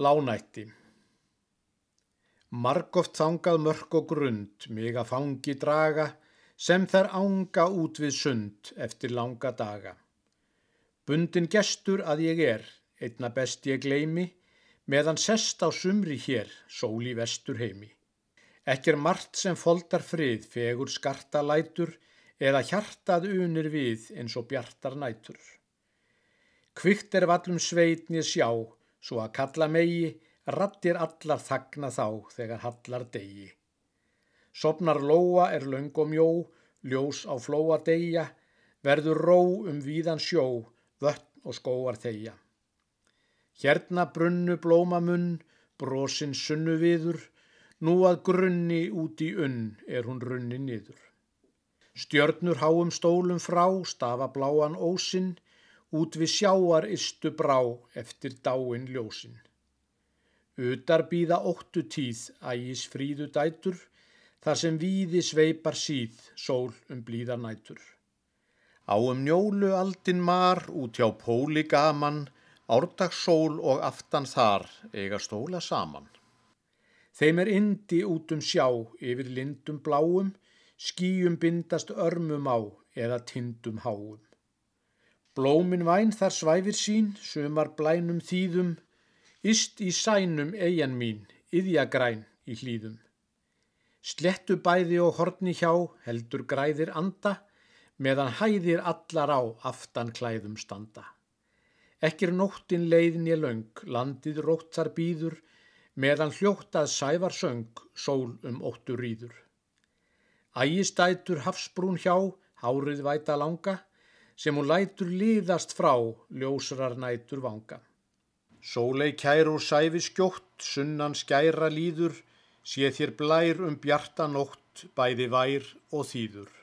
Lánætti Margoft þangað mörk og grund mig að fangi draga sem þær ánga út við sund eftir langa daga. Bundin gestur að ég er, einna best ég gleimi, meðan sest á sumri hér, sól í vestur heimi. Ekki er margt sem foldar frið, fegur skarta lætur eða hjartað unir við eins og bjartar nætur. Kvikt er vallum sveitni sjá, svo að kalla megi, rattir allar þagna þá þegar hallar degi. Sopnar lóa er löng og mjó, ljós á flóa degja, verður ró um víðan sjó, vötn og skóar þeia. Hérna brunnu blóma munn, brosin sunnu viður, nú að grunni út í unn er hún runni niður. Stjörnur háum stólum frá, stafa bláan ósinn, út við sjáar istu brá eftir dáin ljósinn. Utar býða óttu tíð ægis fríðu dætur, þar sem víði sveipar síð sól um blíða nætur. Á um njólu aldin mar út hjá póli gaman, árdagsól og aftan þar eiga stóla saman. Þeim er indi út um sjá yfir lindum bláum, skýjum bindast örmum á eða tindum háum. Blómin væn þar svæfir sín, sumar blænum þýðum, Ist í sænum eigin mín, yðja græn í hlýðum. Slettu bæði og horni hjá, heldur græðir anda, meðan hæðir allar á aftan klæðum standa. Ekkir nóttin leiðin ég löng, landið rótt þar býður, meðan hljóttað sævar söng, sól um óttur rýður. Ægistætur hafsbrún hjá, hárið væta langa, sem hún lætur liðast frá, ljósrar nætur vanga. Sólei kær og sæfi skjótt, sunnan skæra líður, sé þér blær um bjarta nótt, bæði vær og þýður.